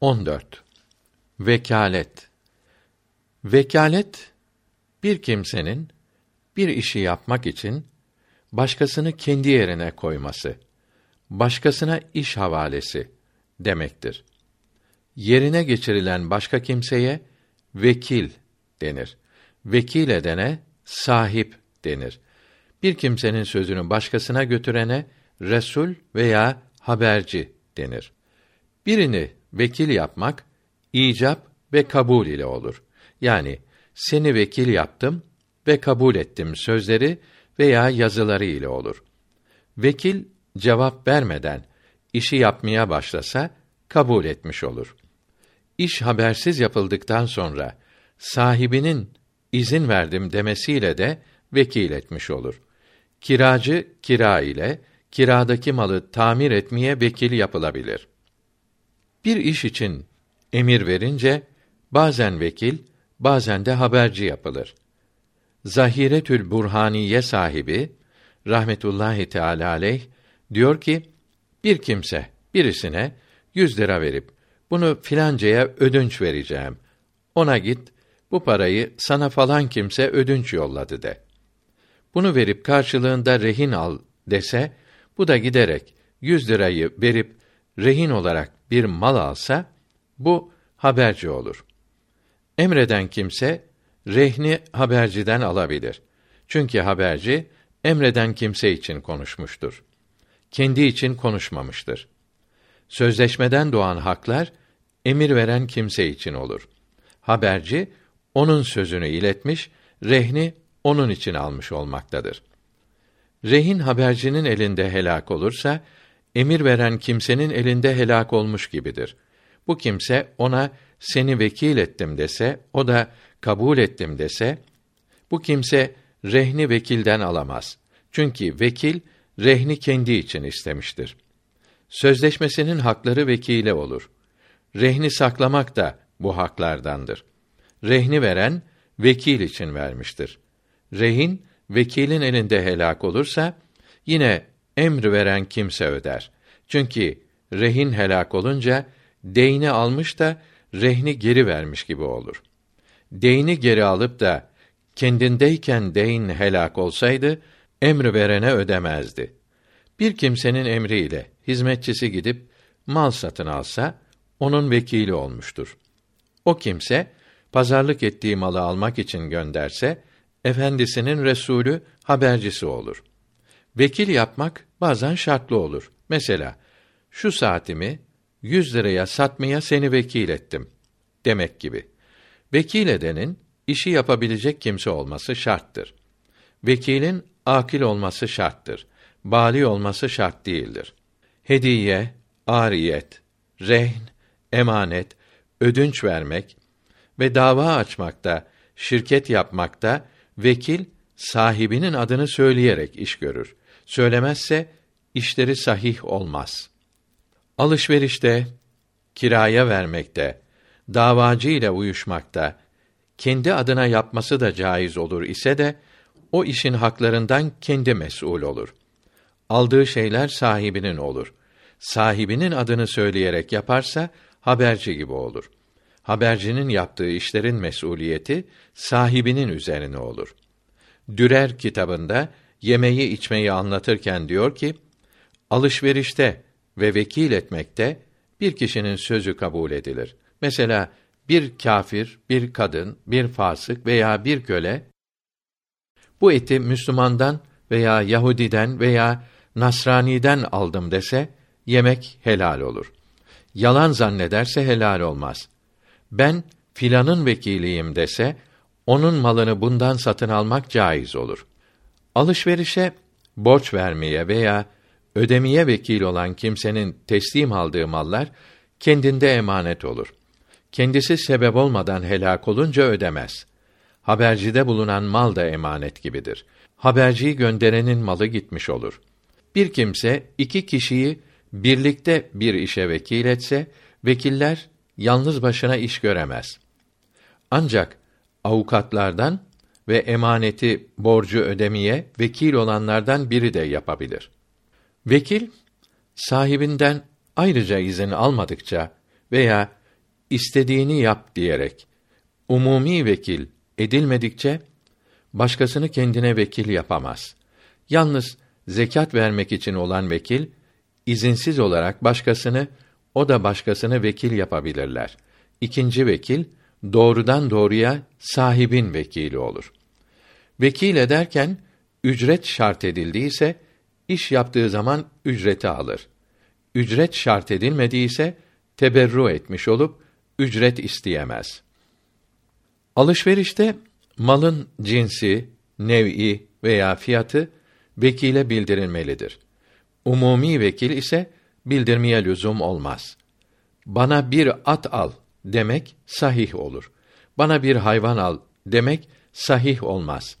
14. Vekalet Vekalet bir kimsenin bir işi yapmak için başkasını kendi yerine koyması, başkasına iş havalesi demektir. Yerine geçirilen başka kimseye vekil denir. Vekil edene sahip denir. Bir kimsenin sözünü başkasına götürene resul veya haberci denir. Birini vekil yapmak icap ve kabul ile olur. Yani seni vekil yaptım ve kabul ettim sözleri veya yazıları ile olur. Vekil cevap vermeden işi yapmaya başlasa kabul etmiş olur. İş habersiz yapıldıktan sonra sahibinin izin verdim demesiyle de vekil etmiş olur. Kiracı kira ile kiradaki malı tamir etmeye vekil yapılabilir. Bir iş için emir verince bazen vekil, bazen de haberci yapılır. Zahiretül Burhaniye sahibi rahmetullahi teala aleyh diyor ki bir kimse birisine yüz lira verip bunu filancaya ödünç vereceğim. Ona git bu parayı sana falan kimse ödünç yolladı de. Bunu verip karşılığında rehin al dese bu da giderek yüz lirayı verip rehin olarak bir mal alsa bu haberci olur. Emreden kimse rehni haberciden alabilir. Çünkü haberci emreden kimse için konuşmuştur. Kendi için konuşmamıştır. Sözleşmeden doğan haklar emir veren kimse için olur. Haberci onun sözünü iletmiş, rehni onun için almış olmaktadır. Rehin habercinin elinde helak olursa emir veren kimsenin elinde helak olmuş gibidir. Bu kimse ona seni vekil ettim dese, o da kabul ettim dese, bu kimse rehni vekilden alamaz. Çünkü vekil rehni kendi için istemiştir. Sözleşmesinin hakları vekile olur. Rehni saklamak da bu haklardandır. Rehni veren vekil için vermiştir. Rehin vekilin elinde helak olursa yine emr veren kimse öder. Çünkü rehin helak olunca deyni almış da rehni geri vermiş gibi olur. Deyni geri alıp da kendindeyken deyn helak olsaydı emr verene ödemezdi. Bir kimsenin emriyle hizmetçisi gidip mal satın alsa onun vekili olmuştur. O kimse pazarlık ettiği malı almak için gönderse efendisinin resulü habercisi olur. Vekil yapmak bazen şartlı olur. Mesela şu saatimi yüz liraya satmaya seni vekil ettim demek gibi. Vekil edenin işi yapabilecek kimse olması şarttır. Vekilin akil olması şarttır. Bali olması şart değildir. Hediye, ariyet, rehn, emanet, ödünç vermek ve dava açmakta, şirket yapmakta vekil sahibinin adını söyleyerek iş görür. Söylemezse işleri sahih olmaz. Alışverişte, kiraya vermekte, davacı ile uyuşmakta, kendi adına yapması da caiz olur ise de o işin haklarından kendi mesul olur. Aldığı şeyler sahibinin olur. Sahibinin adını söyleyerek yaparsa haberci gibi olur. Habercinin yaptığı işlerin mesuliyeti sahibinin üzerine olur. Dürer kitabında yemeği içmeyi anlatırken diyor ki: Alışverişte ve vekil etmekte bir kişinin sözü kabul edilir. Mesela bir kâfir, bir kadın, bir fasık veya bir köle bu eti Müslümandan veya Yahudiden veya Nasrani'den aldım dese yemek helal olur. Yalan zannederse helal olmaz. Ben filanın vekiliyim dese onun malını bundan satın almak caiz olur. Alışverişe borç vermeye veya ödemeye vekil olan kimsenin teslim aldığı mallar kendinde emanet olur. Kendisi sebep olmadan helak olunca ödemez. Habercide bulunan mal da emanet gibidir. Haberciyi gönderenin malı gitmiş olur. Bir kimse iki kişiyi birlikte bir işe vekil etse, vekiller yalnız başına iş göremez. Ancak avukatlardan ve emaneti borcu ödemeye vekil olanlardan biri de yapabilir. Vekil sahibinden ayrıca izin almadıkça veya istediğini yap diyerek umumi vekil edilmedikçe başkasını kendine vekil yapamaz. Yalnız zekat vermek için olan vekil izinsiz olarak başkasını o da başkasını vekil yapabilirler. İkinci vekil doğrudan doğruya sahibin vekili olur. Vekil ederken ücret şart edildiyse iş yaptığı zaman ücreti alır. Ücret şart edilmediyse teberru etmiş olup ücret isteyemez. Alışverişte malın cinsi, nev'i veya fiyatı vekile bildirilmelidir. Umumi vekil ise bildirmeye lüzum olmaz. Bana bir at al demek sahih olur. Bana bir hayvan al demek sahih olmaz.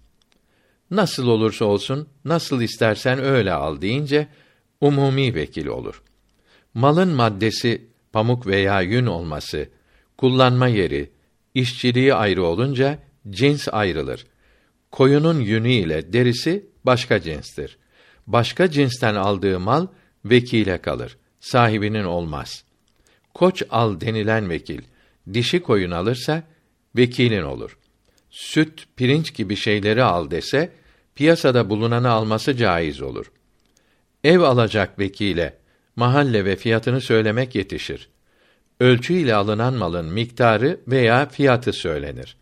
Nasıl olursa olsun, nasıl istersen öyle al deyince umumi vekil olur. Malın maddesi pamuk veya yün olması, kullanma yeri, işçiliği ayrı olunca cins ayrılır. Koyunun yünü ile derisi başka cinstir. Başka cinsten aldığı mal vekile kalır. Sahibinin olmaz. Koç al denilen vekil dişi koyun alırsa vekilin olur. Süt, pirinç gibi şeyleri al dese piyasada bulunanı alması caiz olur. Ev alacak vekile mahalle ve fiyatını söylemek yetişir. Ölçü ile alınan malın miktarı veya fiyatı söylenir.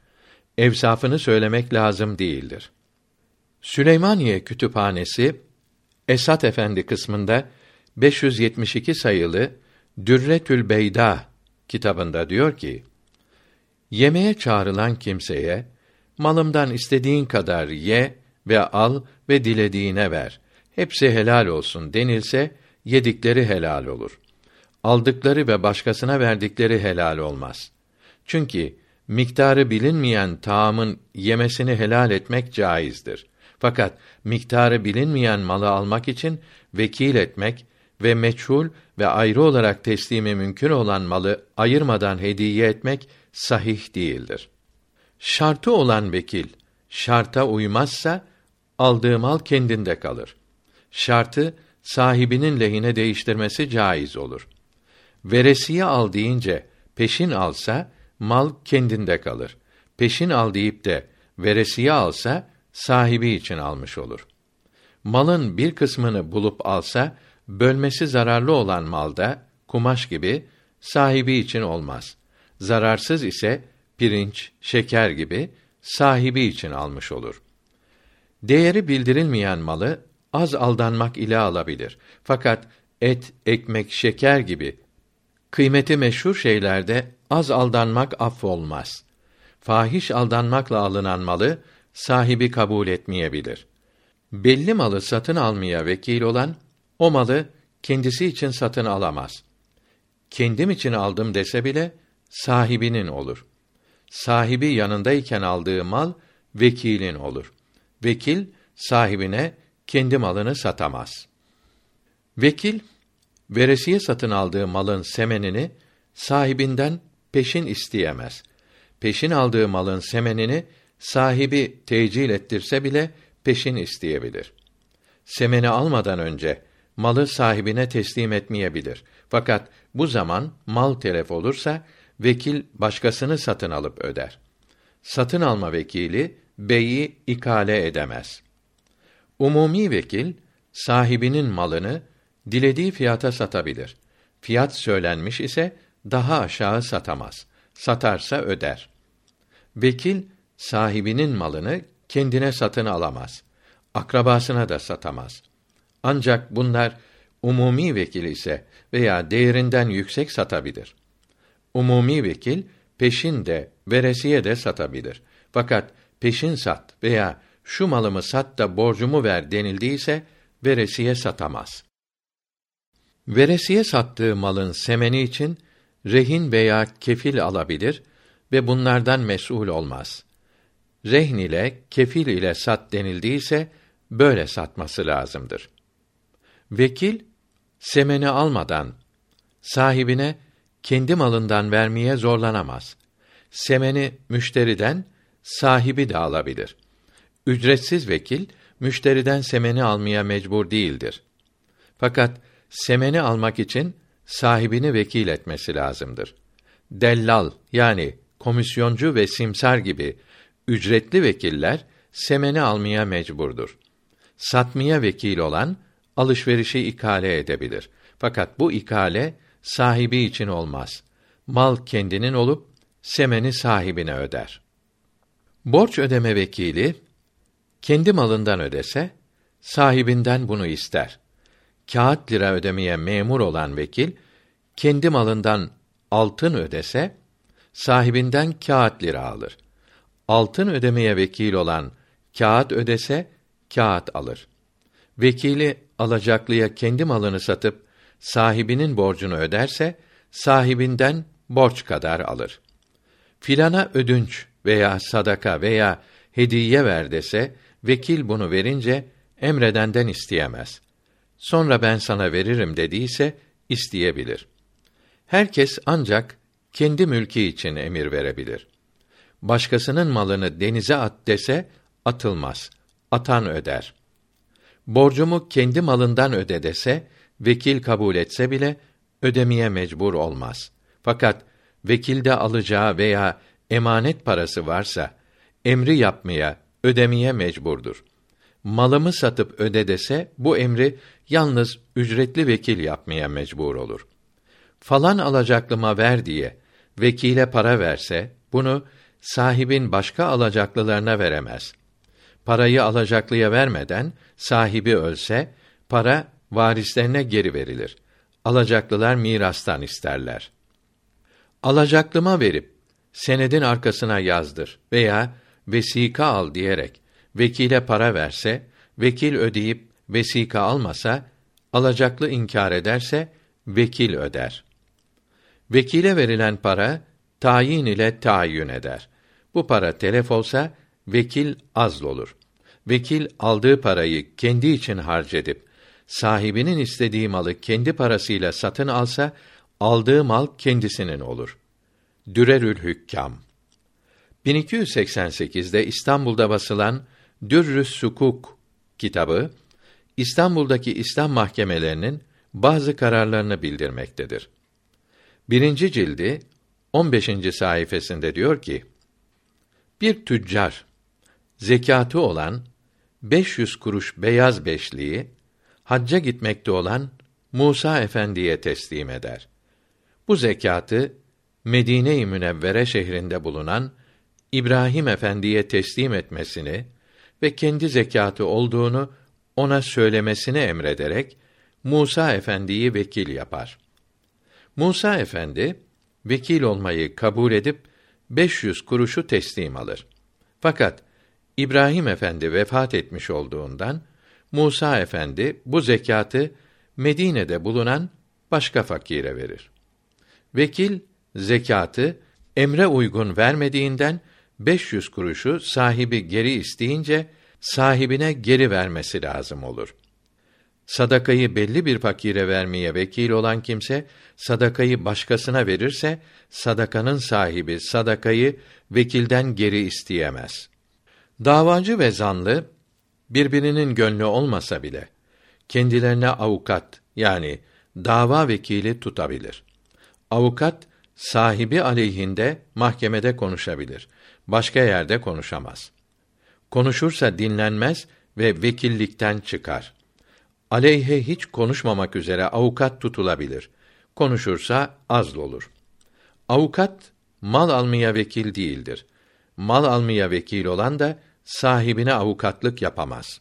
Evsafını söylemek lazım değildir. Süleymaniye Kütüphanesi Esat Efendi kısmında 572 sayılı Dürretül Beyda kitabında diyor ki: Yemeğe çağrılan kimseye malımdan istediğin kadar ye ve al ve dilediğine ver. Hepsi helal olsun denilse yedikleri helal olur. Aldıkları ve başkasına verdikleri helal olmaz. Çünkü miktarı bilinmeyen taamın yemesini helal etmek caizdir. Fakat miktarı bilinmeyen malı almak için vekil etmek ve meçhul ve ayrı olarak teslimi mümkün olan malı ayırmadan hediye etmek sahih değildir. Şartı olan vekil şarta uymazsa aldığı mal kendinde kalır. Şartı sahibinin lehine değiştirmesi caiz olur. Veresiye al deyince peşin alsa mal kendinde kalır. Peşin al deyip de veresiye alsa sahibi için almış olur. Malın bir kısmını bulup alsa bölmesi zararlı olan malda kumaş gibi sahibi için olmaz. Zararsız ise pirinç, şeker gibi sahibi için almış olur. Değeri bildirilmeyen malı az aldanmak ile alabilir. Fakat et, ekmek, şeker gibi kıymeti meşhur şeylerde az aldanmak affolmaz. Fahiş aldanmakla alınan malı sahibi kabul etmeyebilir. Belli malı satın almaya vekil olan o malı kendisi için satın alamaz. Kendim için aldım dese bile sahibinin olur. Sahibi yanındayken aldığı mal vekilin olur. Vekil sahibine kendi malını satamaz. Vekil veresiye satın aldığı malın semenini sahibinden peşin isteyemez. Peşin aldığı malın semenini sahibi tecil ettirse bile peşin isteyebilir. Semeni almadan önce malı sahibine teslim etmeyebilir. Fakat bu zaman mal telef olursa vekil başkasını satın alıp öder. Satın alma vekili beyi ikale edemez. Umumi vekil sahibinin malını dilediği fiyata satabilir. Fiyat söylenmiş ise daha aşağı satamaz. Satarsa öder. Vekil sahibinin malını kendine satın alamaz. Akrabasına da satamaz. Ancak bunlar umumi vekil ise veya değerinden yüksek satabilir. Umumi vekil peşin de veresiye de satabilir. Fakat peşin sat veya şu malımı sat da borcumu ver denildiyse veresiye satamaz. Veresiye sattığı malın semeni için rehin veya kefil alabilir ve bunlardan mesul olmaz. Rehn ile kefil ile sat denildiyse böyle satması lazımdır. Vekil semeni almadan sahibine kendi malından vermeye zorlanamaz. Semeni müşteriden sahibi de alabilir. Ücretsiz vekil müşteriden semeni almaya mecbur değildir. Fakat semeni almak için sahibini vekil etmesi lazımdır. dellal yani komisyoncu ve simsar gibi ücretli vekiller semeni almaya mecburdur. Satmaya vekil olan alışverişi ikale edebilir. Fakat bu ikale sahibi için olmaz. Mal kendinin olup semeni sahibine öder. Borç ödeme vekili kendi malından ödese sahibinden bunu ister. Kağıt lira ödemeye memur olan vekil kendi malından altın ödese sahibinden kağıt lira alır. Altın ödemeye vekil olan kağıt ödese kağıt alır. Vekili alacaklıya kendi malını satıp sahibinin borcunu öderse sahibinden borç kadar alır. Filana ödünç veya sadaka veya hediye ver dese vekil bunu verince emredenden isteyemez. Sonra ben sana veririm dediyse isteyebilir. Herkes ancak kendi mülkü için emir verebilir. Başkasının malını denize at dese atılmaz. Atan öder. Borcumu kendi malından öde dese vekil kabul etse bile ödemeye mecbur olmaz. Fakat vekilde alacağı veya emanet parası varsa emri yapmaya, ödemeye mecburdur. Malımı satıp öde dese bu emri yalnız ücretli vekil yapmaya mecbur olur. Falan alacaklıma ver diye vekile para verse bunu sahibin başka alacaklılarına veremez. Parayı alacaklıya vermeden sahibi ölse para varislerine geri verilir. Alacaklılar mirastan isterler. Alacaklıma verip senedin arkasına yazdır veya vesika al diyerek vekile para verse, vekil ödeyip vesika almasa, alacaklı inkar ederse vekil öder. Vekile verilen para tayin ile tayin eder. Bu para telef olsa vekil azl olur. Vekil aldığı parayı kendi için harcedip sahibinin istediği malı kendi parasıyla satın alsa aldığı mal kendisinin olur. Dürerül Hükkam 1288'de İstanbul'da basılan Dürrü's Sukuk kitabı İstanbul'daki İslam mahkemelerinin bazı kararlarını bildirmektedir. Birinci cildi 15. sayfasında diyor ki: Bir tüccar zekatı olan 500 kuruş beyaz beşliği hacca gitmekte olan Musa Efendi'ye teslim eder. Bu zekatı Medine-i Münevvere şehrinde bulunan İbrahim Efendi'ye teslim etmesini ve kendi zekatı olduğunu ona söylemesini emrederek Musa Efendi'yi vekil yapar. Musa Efendi vekil olmayı kabul edip 500 kuruşu teslim alır. Fakat İbrahim Efendi vefat etmiş olduğundan Musa Efendi bu zekatı Medine'de bulunan başka fakire verir. Vekil zekatı emre uygun vermediğinden 500 kuruşu sahibi geri isteyince sahibine geri vermesi lazım olur. Sadakayı belli bir fakire vermeye vekil olan kimse sadakayı başkasına verirse sadakanın sahibi sadakayı vekilden geri isteyemez. Davacı ve zanlı birbirinin gönlü olmasa bile kendilerine avukat yani dava vekili tutabilir. Avukat sahibi aleyhinde mahkemede konuşabilir. Başka yerde konuşamaz. Konuşursa dinlenmez ve vekillikten çıkar. Aleyhe hiç konuşmamak üzere avukat tutulabilir. Konuşursa azl olur. Avukat mal almaya vekil değildir. Mal almaya vekil olan da sahibine avukatlık yapamaz.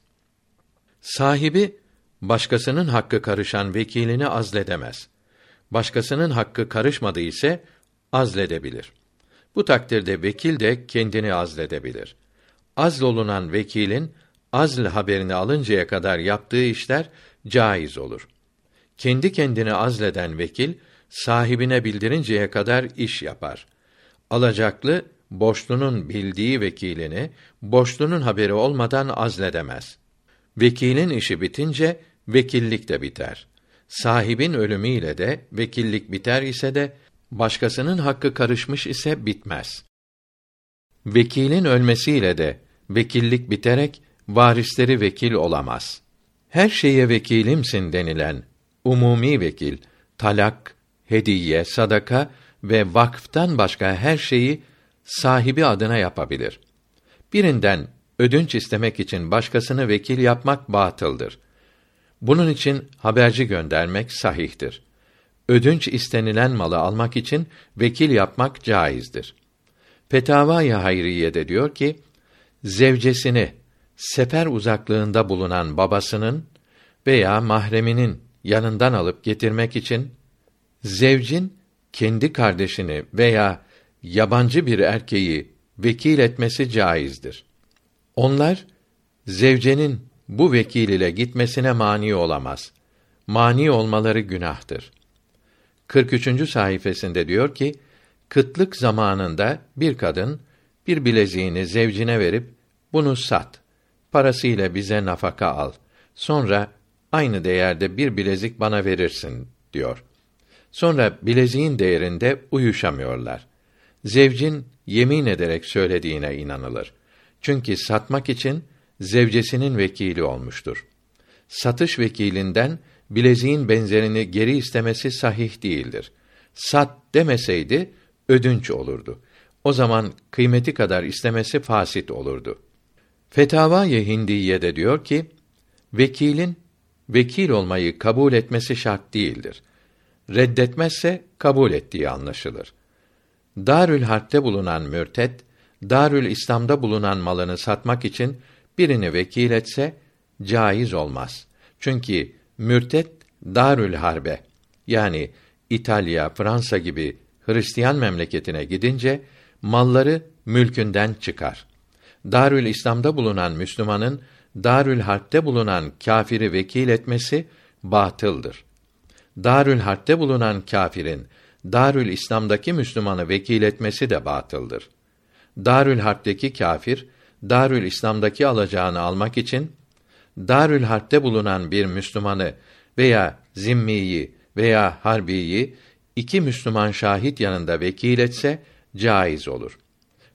Sahibi başkasının hakkı karışan vekilini azledemez. Başkasının hakkı karışmadı ise azledebilir. Bu takdirde vekil de kendini azledebilir. Azlolunan vekilin azl haberini alıncaya kadar yaptığı işler caiz olur. Kendi kendini azleden vekil sahibine bildirinceye kadar iş yapar. Alacaklı borçlunun bildiği vekilini borçlunun haberi olmadan azledemez. Vekilin işi bitince vekillik de biter. Sahibin ölümüyle de vekillik biter ise de başkasının hakkı karışmış ise bitmez. Vekilin ölmesiyle de vekillik biterek varisleri vekil olamaz. Her şeye vekilimsin denilen umumi vekil talak, hediye, sadaka ve vakıftan başka her şeyi sahibi adına yapabilir. Birinden ödünç istemek için başkasını vekil yapmak batıldır. Bunun için haberci göndermek sahihtir. Ödünç istenilen malı almak için vekil yapmak caizdir. Fetavâ-i Hayriye'de diyor ki, zevcesini sefer uzaklığında bulunan babasının veya mahreminin yanından alıp getirmek için zevcin kendi kardeşini veya yabancı bir erkeği vekil etmesi caizdir. Onlar zevcenin bu vekil ile gitmesine mani olamaz. Mani olmaları günahtır. 43. sayfasında diyor ki, kıtlık zamanında bir kadın bir bileziğini zevcine verip bunu sat. Parasıyla bize nafaka al. Sonra aynı değerde bir bilezik bana verirsin diyor. Sonra bileziğin değerinde uyuşamıyorlar. Zevcin yemin ederek söylediğine inanılır. Çünkü satmak için zevcesinin vekili olmuştur. Satış vekilinden bileziğin benzerini geri istemesi sahih değildir. Sat demeseydi ödünç olurdu. O zaman kıymeti kadar istemesi fasit olurdu. Fetavâ-i Hindiye'de diyor ki, vekilin vekil olmayı kabul etmesi şart değildir. Reddetmezse kabul ettiği anlaşılır. Darül Harp'te bulunan mürted, Darül İslam'da bulunan malını satmak için birini vekil etse caiz olmaz. Çünkü mürted Darül Harbe yani İtalya, Fransa gibi Hristiyan memleketine gidince malları mülkünden çıkar. Darül İslam'da bulunan Müslümanın Darül Harp'te bulunan kâfiri vekil etmesi batıldır. Darül Harp'te bulunan kâfirin Darül İslam'daki Müslümanı vekil etmesi de batıldır. Darül Harp'teki kâfir Darül İslam'daki alacağını almak için Darül Harp'te bulunan bir Müslümanı veya zimmiyi veya harbiyi iki Müslüman şahit yanında vekil etse caiz olur.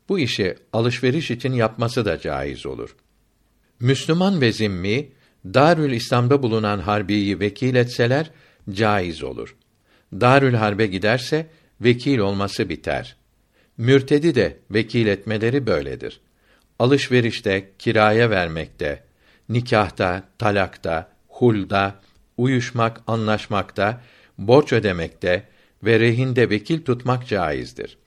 Bu işi alışveriş için yapması da caiz olur. Müslüman ve zimmi Darül İslam'da bulunan harbiyi vekil etseler caiz olur. Darül Harbe giderse vekil olması biter. Mürtedi de vekil etmeleri böyledir. Alışverişte, kiraya vermekte, nikahta, talakta, hulda, uyuşmak, anlaşmakta, borç ödemekte ve rehinde vekil tutmak caizdir.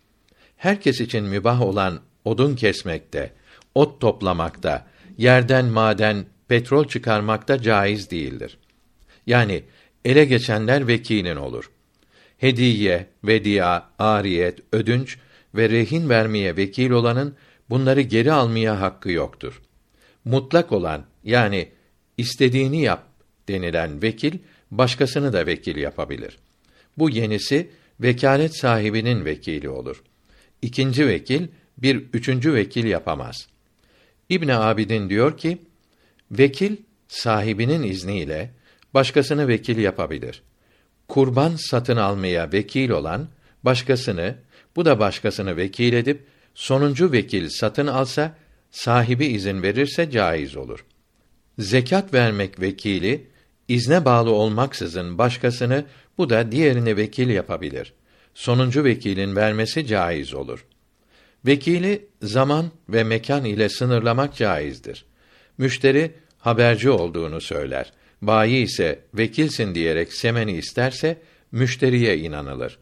Herkes için mübah olan odun kesmekte, ot toplamakta, yerden maden, petrol çıkarmakta caiz değildir. Yani ele geçenler vekilin olur. Hediye, vedia, ariyet, ödünç ve rehin vermeye vekil olanın bunları geri almaya hakkı yoktur. Mutlak olan yani istediğini yap denilen vekil başkasını da vekil yapabilir. Bu yenisi vekalet sahibinin vekili olur. İkinci vekil bir üçüncü vekil yapamaz. İbn Abidin diyor ki, vekil sahibinin izniyle başkasını vekil yapabilir. Kurban satın almaya vekil olan başkasını, bu da başkasını vekil edip sonuncu vekil satın alsa sahibi izin verirse caiz olur. Zekat vermek vekili izne bağlı olmaksızın başkasını bu da diğerini vekil yapabilir. Sonuncu vekilin vermesi caiz olur. Vekili zaman ve mekan ile sınırlamak caizdir. Müşteri haberci olduğunu söyler. Bayi ise vekilsin diyerek semeni isterse müşteriye inanılır.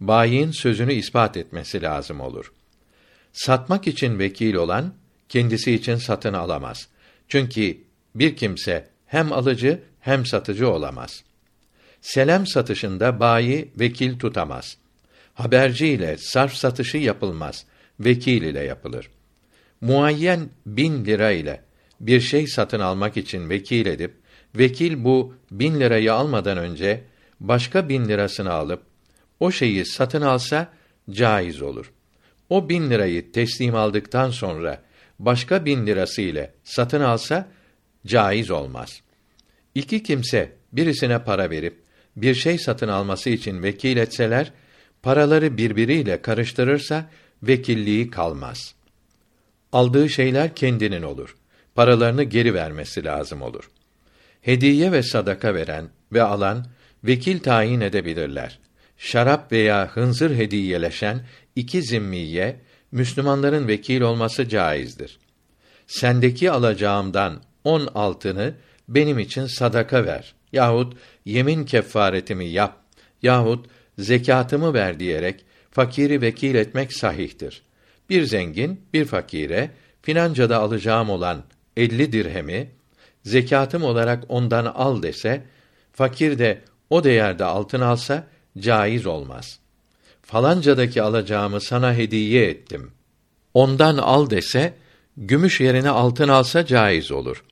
Bayin sözünü ispat etmesi lazım olur. Satmak için vekil olan kendisi için satın alamaz. Çünkü bir kimse hem alıcı hem satıcı olamaz. Selam satışında bayi vekil tutamaz. Haberci ile sarf satışı yapılmaz vekil ile yapılır. Muayyen bin lira ile bir şey satın almak için vekil edip, vekil bu bin lirayı almadan önce başka bin lirasını alıp o şeyi satın alsa caiz olur. O bin lirayı teslim aldıktan sonra başka bin lirası ile satın alsa caiz olmaz. İki kimse birisine para verip bir şey satın alması için vekil etseler, paraları birbiriyle karıştırırsa vekilliği kalmaz. Aldığı şeyler kendinin olur. Paralarını geri vermesi lazım olur. Hediye ve sadaka veren ve alan vekil tayin edebilirler. şarap veya hınzır hediyeleşen iki zimmiye Müslümanların vekil olması caizdir. Sendeki alacağımdan on altını benim için sadaka ver yahut yemin kefaretimi yap yahut zekatımı ver diyerek fakiri vekil etmek sahihtir. Bir zengin bir fakire financada alacağım olan elli dirhemi zekatım olarak ondan al dese, fakir de o değerde altın alsa caiz olmaz. Falancadaki alacağımı sana hediye ettim. Ondan al dese, gümüş yerine altın alsa caiz olur.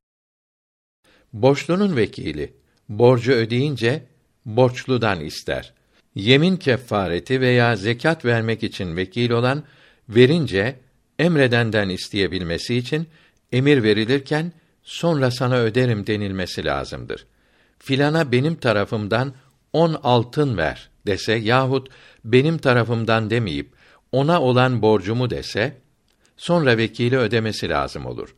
Borçlunun vekili borcu ödeyince borçludan ister. Yemin kefareti veya zekat vermek için vekil olan verince emredenden isteyebilmesi için emir verilirken sonra sana öderim denilmesi lazımdır. Filana benim tarafımdan on altın ver dese yahut benim tarafımdan demeyip ona olan borcumu dese sonra vekili ödemesi lazım olur.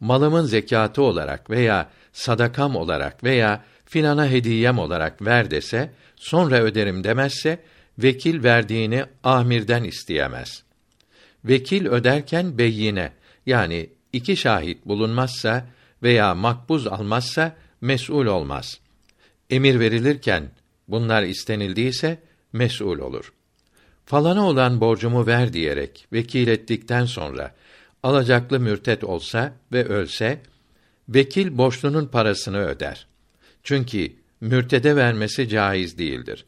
Malımın zekatı olarak veya sadakam olarak veya filana hediyem olarak ver dese sonra öderim demezse vekil verdiğini amirden isteyemez. Vekil öderken beyyine yani iki şahit bulunmazsa veya makbuz almazsa mesul olmaz. Emir verilirken bunlar istenildiyse mesul olur. Falana olan borcumu ver diyerek vekil ettikten sonra alacaklı mürtet olsa ve ölse vekil borçlunun parasını öder. Çünkü mürtede vermesi caiz değildir.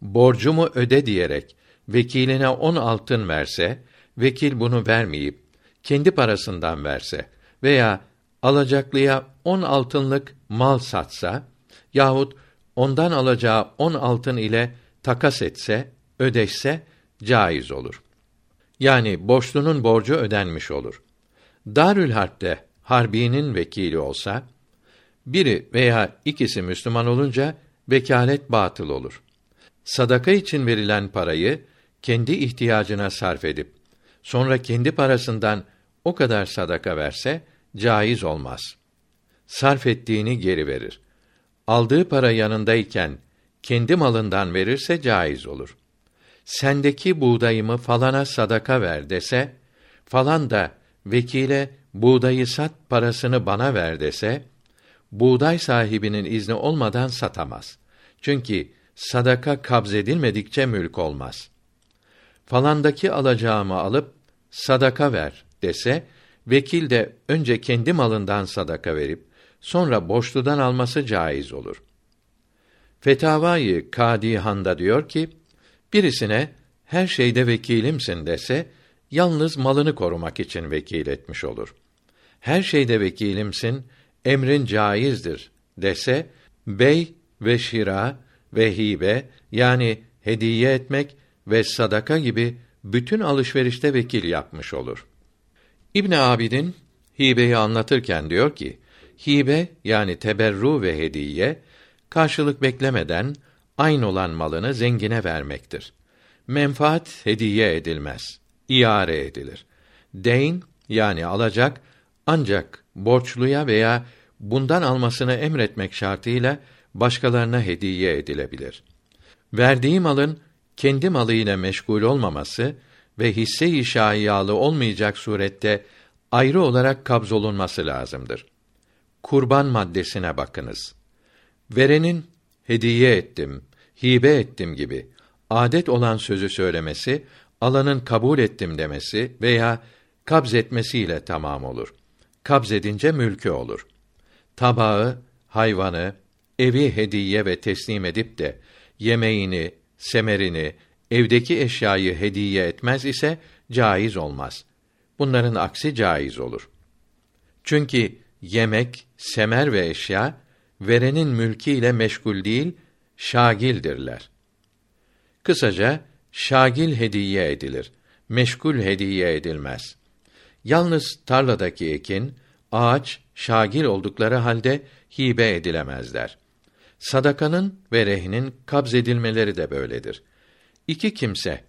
Borcumu öde diyerek vekiline on altın verse, vekil bunu vermeyip kendi parasından verse veya alacaklıya on altınlık mal satsa yahut ondan alacağı on altın ile takas etse, ödeşse caiz olur. Yani borçlunun borcu ödenmiş olur. Darül Harp'te harbinin vekili olsa, biri veya ikisi Müslüman olunca vekalet batıl olur. Sadaka için verilen parayı kendi ihtiyacına sarf edip sonra kendi parasından o kadar sadaka verse caiz olmaz. Sarf ettiğini geri verir. Aldığı para yanındayken kendi malından verirse caiz olur. Sendeki buğdayımı falana sadaka ver dese, falan da vekile buğdayı sat parasını bana ver dese, buğday sahibinin izni olmadan satamaz. Çünkü sadaka kabzedilmedikçe mülk olmaz. Falandaki alacağımı alıp sadaka ver dese, vekil de önce kendi malından sadaka verip sonra borçludan alması caiz olur. Fetavayı Kadi Handa diyor ki, birisine her şeyde vekilimsin dese, yalnız malını korumak için vekil etmiş olur. Her şeyde vekilimsin, emrin caizdir dese, bey ve şira ve hibe yani hediye etmek ve sadaka gibi bütün alışverişte vekil yapmış olur. İbn Abidin hibeyi anlatırken diyor ki, hibe yani teberru ve hediye karşılık beklemeden aynı olan malını zengine vermektir. Menfaat hediye edilmez, iare edilir. Deyn yani alacak ancak borçluya veya bundan almasını emretmek şartıyla başkalarına hediye edilebilir. Verdiği malın kendi malı ile meşgul olmaması ve hisse-i şaiyalı olmayacak surette ayrı olarak kabzolunması lazımdır. Kurban maddesine bakınız. Verenin hediye ettim, hibe ettim gibi adet olan sözü söylemesi, alanın kabul ettim demesi veya kabz etmesiyle tamam olur. Kabz edince mülkü olur. Tabağı, hayvanı, evi hediye ve teslim edip de yemeğini, semerini, evdeki eşyayı hediye etmez ise caiz olmaz. Bunların aksi caiz olur. Çünkü yemek, semer ve eşya verenin mülkü ile meşgul değil, şagildirler. Kısaca şagil hediye edilir. Meşgul hediye edilmez. Yalnız tarladaki ekin, ağaç şagil oldukları halde hibe edilemezler. Sadakanın ve rehnin kabz edilmeleri de böyledir. İki kimse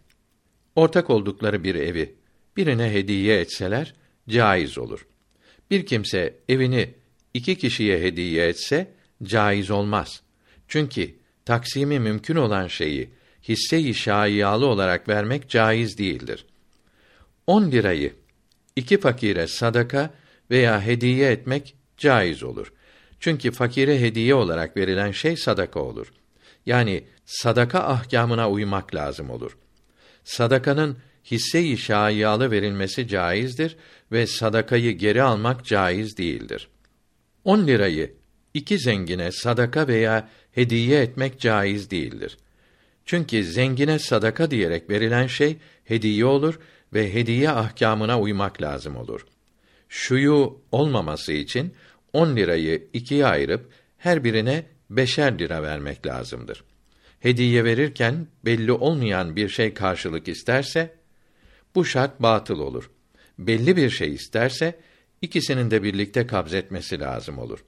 ortak oldukları bir evi birine hediye etseler caiz olur. Bir kimse evini iki kişiye hediye etse caiz olmaz. Çünkü taksimi mümkün olan şeyi hisse-i şaiyalı olarak vermek caiz değildir. 10 lirayı iki fakire sadaka veya hediye etmek caiz olur. Çünkü fakire hediye olarak verilen şey sadaka olur. Yani sadaka ahkamına uymak lazım olur. Sadakanın hisse-i şaiyalı verilmesi caizdir ve sadakayı geri almak caiz değildir. 10 lirayı iki zengine sadaka veya hediye etmek caiz değildir. Çünkü zengine sadaka diyerek verilen şey hediye olur ve hediye ahkamına uymak lazım olur. Şuyu olmaması için 10 lirayı ikiye ayırıp her birine beşer lira vermek lazımdır. Hediye verirken belli olmayan bir şey karşılık isterse bu şart batıl olur. Belli bir şey isterse ikisinin de birlikte kabz etmesi lazım olur.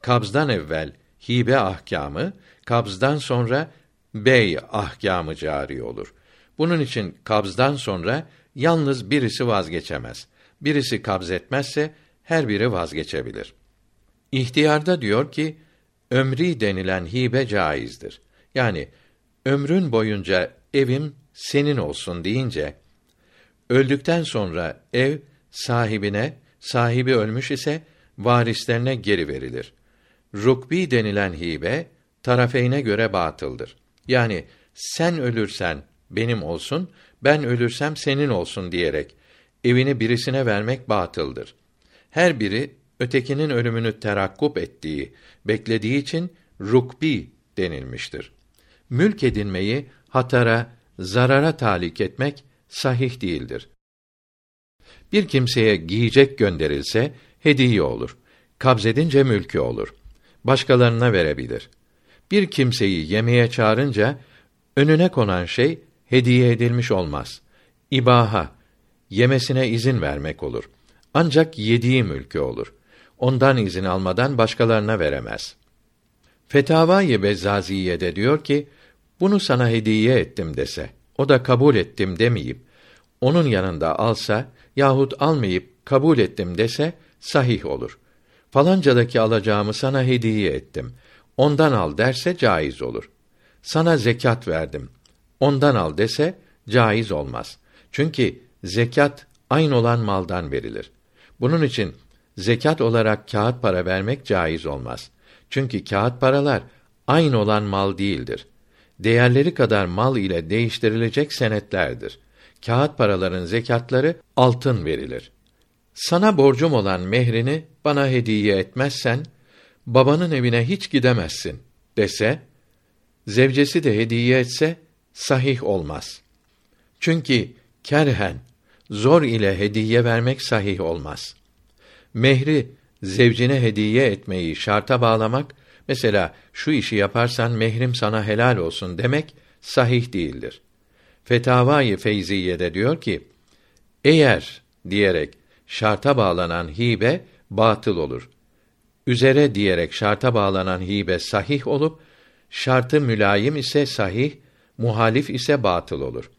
Kabzdan evvel hibe ahkamı, kabzdan sonra bey ahkamı cari olur. Bunun için kabzdan sonra yalnız birisi vazgeçemez. Birisi kabz etmezse her biri vazgeçebilir. İhtiyarda diyor ki ömri denilen hibe caizdir. Yani ömrün boyunca evim senin olsun deyince öldükten sonra ev sahibine, sahibi ölmüş ise varislerine geri verilir. Rukbi denilen hibe tarafeyne göre batıldır. Yani sen ölürsen benim olsun, ben ölürsem senin olsun diyerek evini birisine vermek batıldır. Her biri ötekinin ölümünü terakkup ettiği, beklediği için rukbi denilmiştir. Mülk edinmeyi hatara, zarara talik etmek sahih değildir. Bir kimseye giyecek gönderilse hediye olur. Kabzedince mülkü olur. Başkalarına verebilir. Bir kimseyi yemeğe çağırınca önüne konan şey hediye edilmiş olmaz. İbaha yemesine izin vermek olur. Ancak yediği mülkü olur. Ondan izin almadan başkalarına veremez. Fetavai Bezzaziye'de diyor ki, bunu sana hediye ettim dese, o da kabul ettim demeyip, onun yanında alsa yahut almayıp kabul ettim dese, sahih olur. Falancadaki alacağımı sana hediye ettim. Ondan al derse caiz olur. Sana zekat verdim. Ondan al dese caiz olmaz. Çünkü zekat aynı olan maldan verilir. Bunun için zekat olarak kağıt para vermek caiz olmaz. Çünkü kağıt paralar aynı olan mal değildir. Değerleri kadar mal ile değiştirilecek senetlerdir. Kağıt paraların zekatları altın verilir. Sana borcum olan mehrini bana hediye etmezsen babanın evine hiç gidemezsin dese zevcesi de hediye etse sahih olmaz. Çünkü kerhen zor ile hediye vermek sahih olmaz. Mehri zevcine hediye etmeyi şarta bağlamak, mesela şu işi yaparsan mehrim sana helal olsun demek sahih değildir. Fetavai Feyziye'de diyor ki, eğer diyerek şarta bağlanan hibe batıl olur. Üzere diyerek şarta bağlanan hibe sahih olup şartı mülayim ise sahih, muhalif ise batıl olur.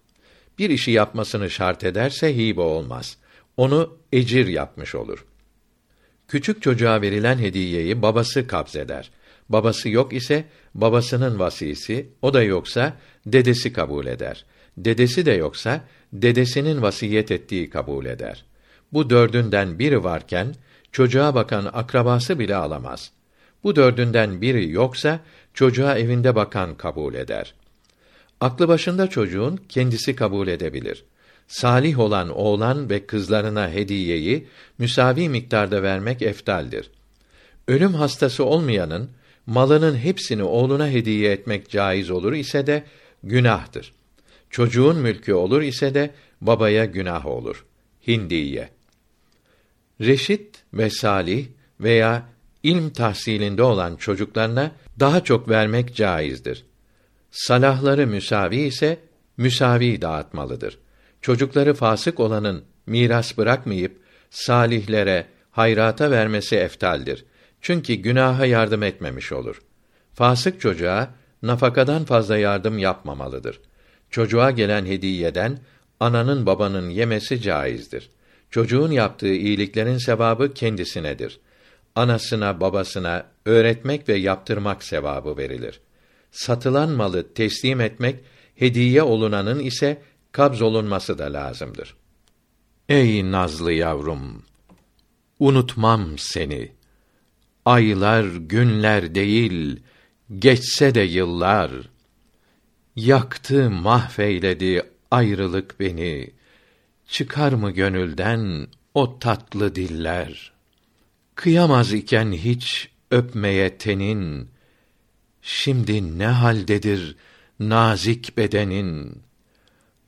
Bir işi yapmasını şart ederse hibe olmaz. Onu ecir yapmış olur. Küçük çocuğa verilen hediyeyi babası kabzeder. Babası yok ise babasının vasisi, o da yoksa dedesi kabul eder. Dedesi de yoksa dedesinin vasiyet ettiği kabul eder. Bu dördünden biri varken çocuğa bakan akrabası bile alamaz. Bu dördünden biri yoksa çocuğa evinde bakan kabul eder. Aklı başında çocuğun kendisi kabul edebilir. Salih olan oğlan ve kızlarına hediyeyi müsavi miktarda vermek eftaldir. Ölüm hastası olmayanın malının hepsini oğluna hediye etmek caiz olur ise de günahtır. Çocuğun mülkü olur ise de babaya günah olur. Hindiye Reşit ve salih veya ilm tahsilinde olan çocuklarına daha çok vermek caizdir. Salahları müsavi ise müsavi dağıtmalıdır. Çocukları fasık olanın miras bırakmayıp salihlere, hayrata vermesi eftaldir. Çünkü günaha yardım etmemiş olur. Fasık çocuğa nafakadan fazla yardım yapmamalıdır. Çocuğa gelen hediyeden ananın babanın yemesi caizdir. Çocuğun yaptığı iyiliklerin sevabı kendisinedir. Anasına, babasına öğretmek ve yaptırmak sevabı verilir. Satılan malı teslim etmek hediye olunanın ise kabz olunması da lazımdır. Ey nazlı yavrum, unutmam seni. Aylar, günler değil, geçse de yıllar. Yaktı, mahveyledi ayrılık beni. Çıkar mı gönülden o tatlı diller? Kıyamaz iken hiç öpmeye tenin, şimdi ne haldedir nazik bedenin?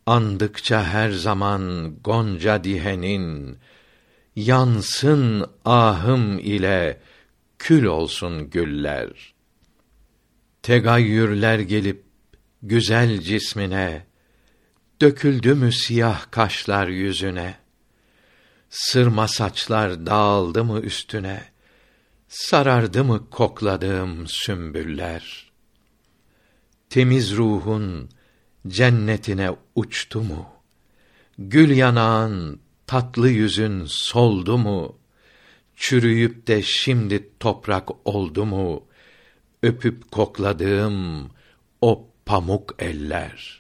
Andıkça her zaman gonca dihenin, yansın ahım ile kül olsun güller. Tegayyürler gelip güzel cismine, döküldü mü siyah kaşlar yüzüne? Sırma saçlar dağıldı mı üstüne? Sarardı mı kokladığım sümbüller? Temiz ruhun cennetine uçtu mu? Gül yanağın, tatlı yüzün soldu mu? Çürüyüp de şimdi toprak oldu mu? Öpüp kokladığım o pamuk eller.''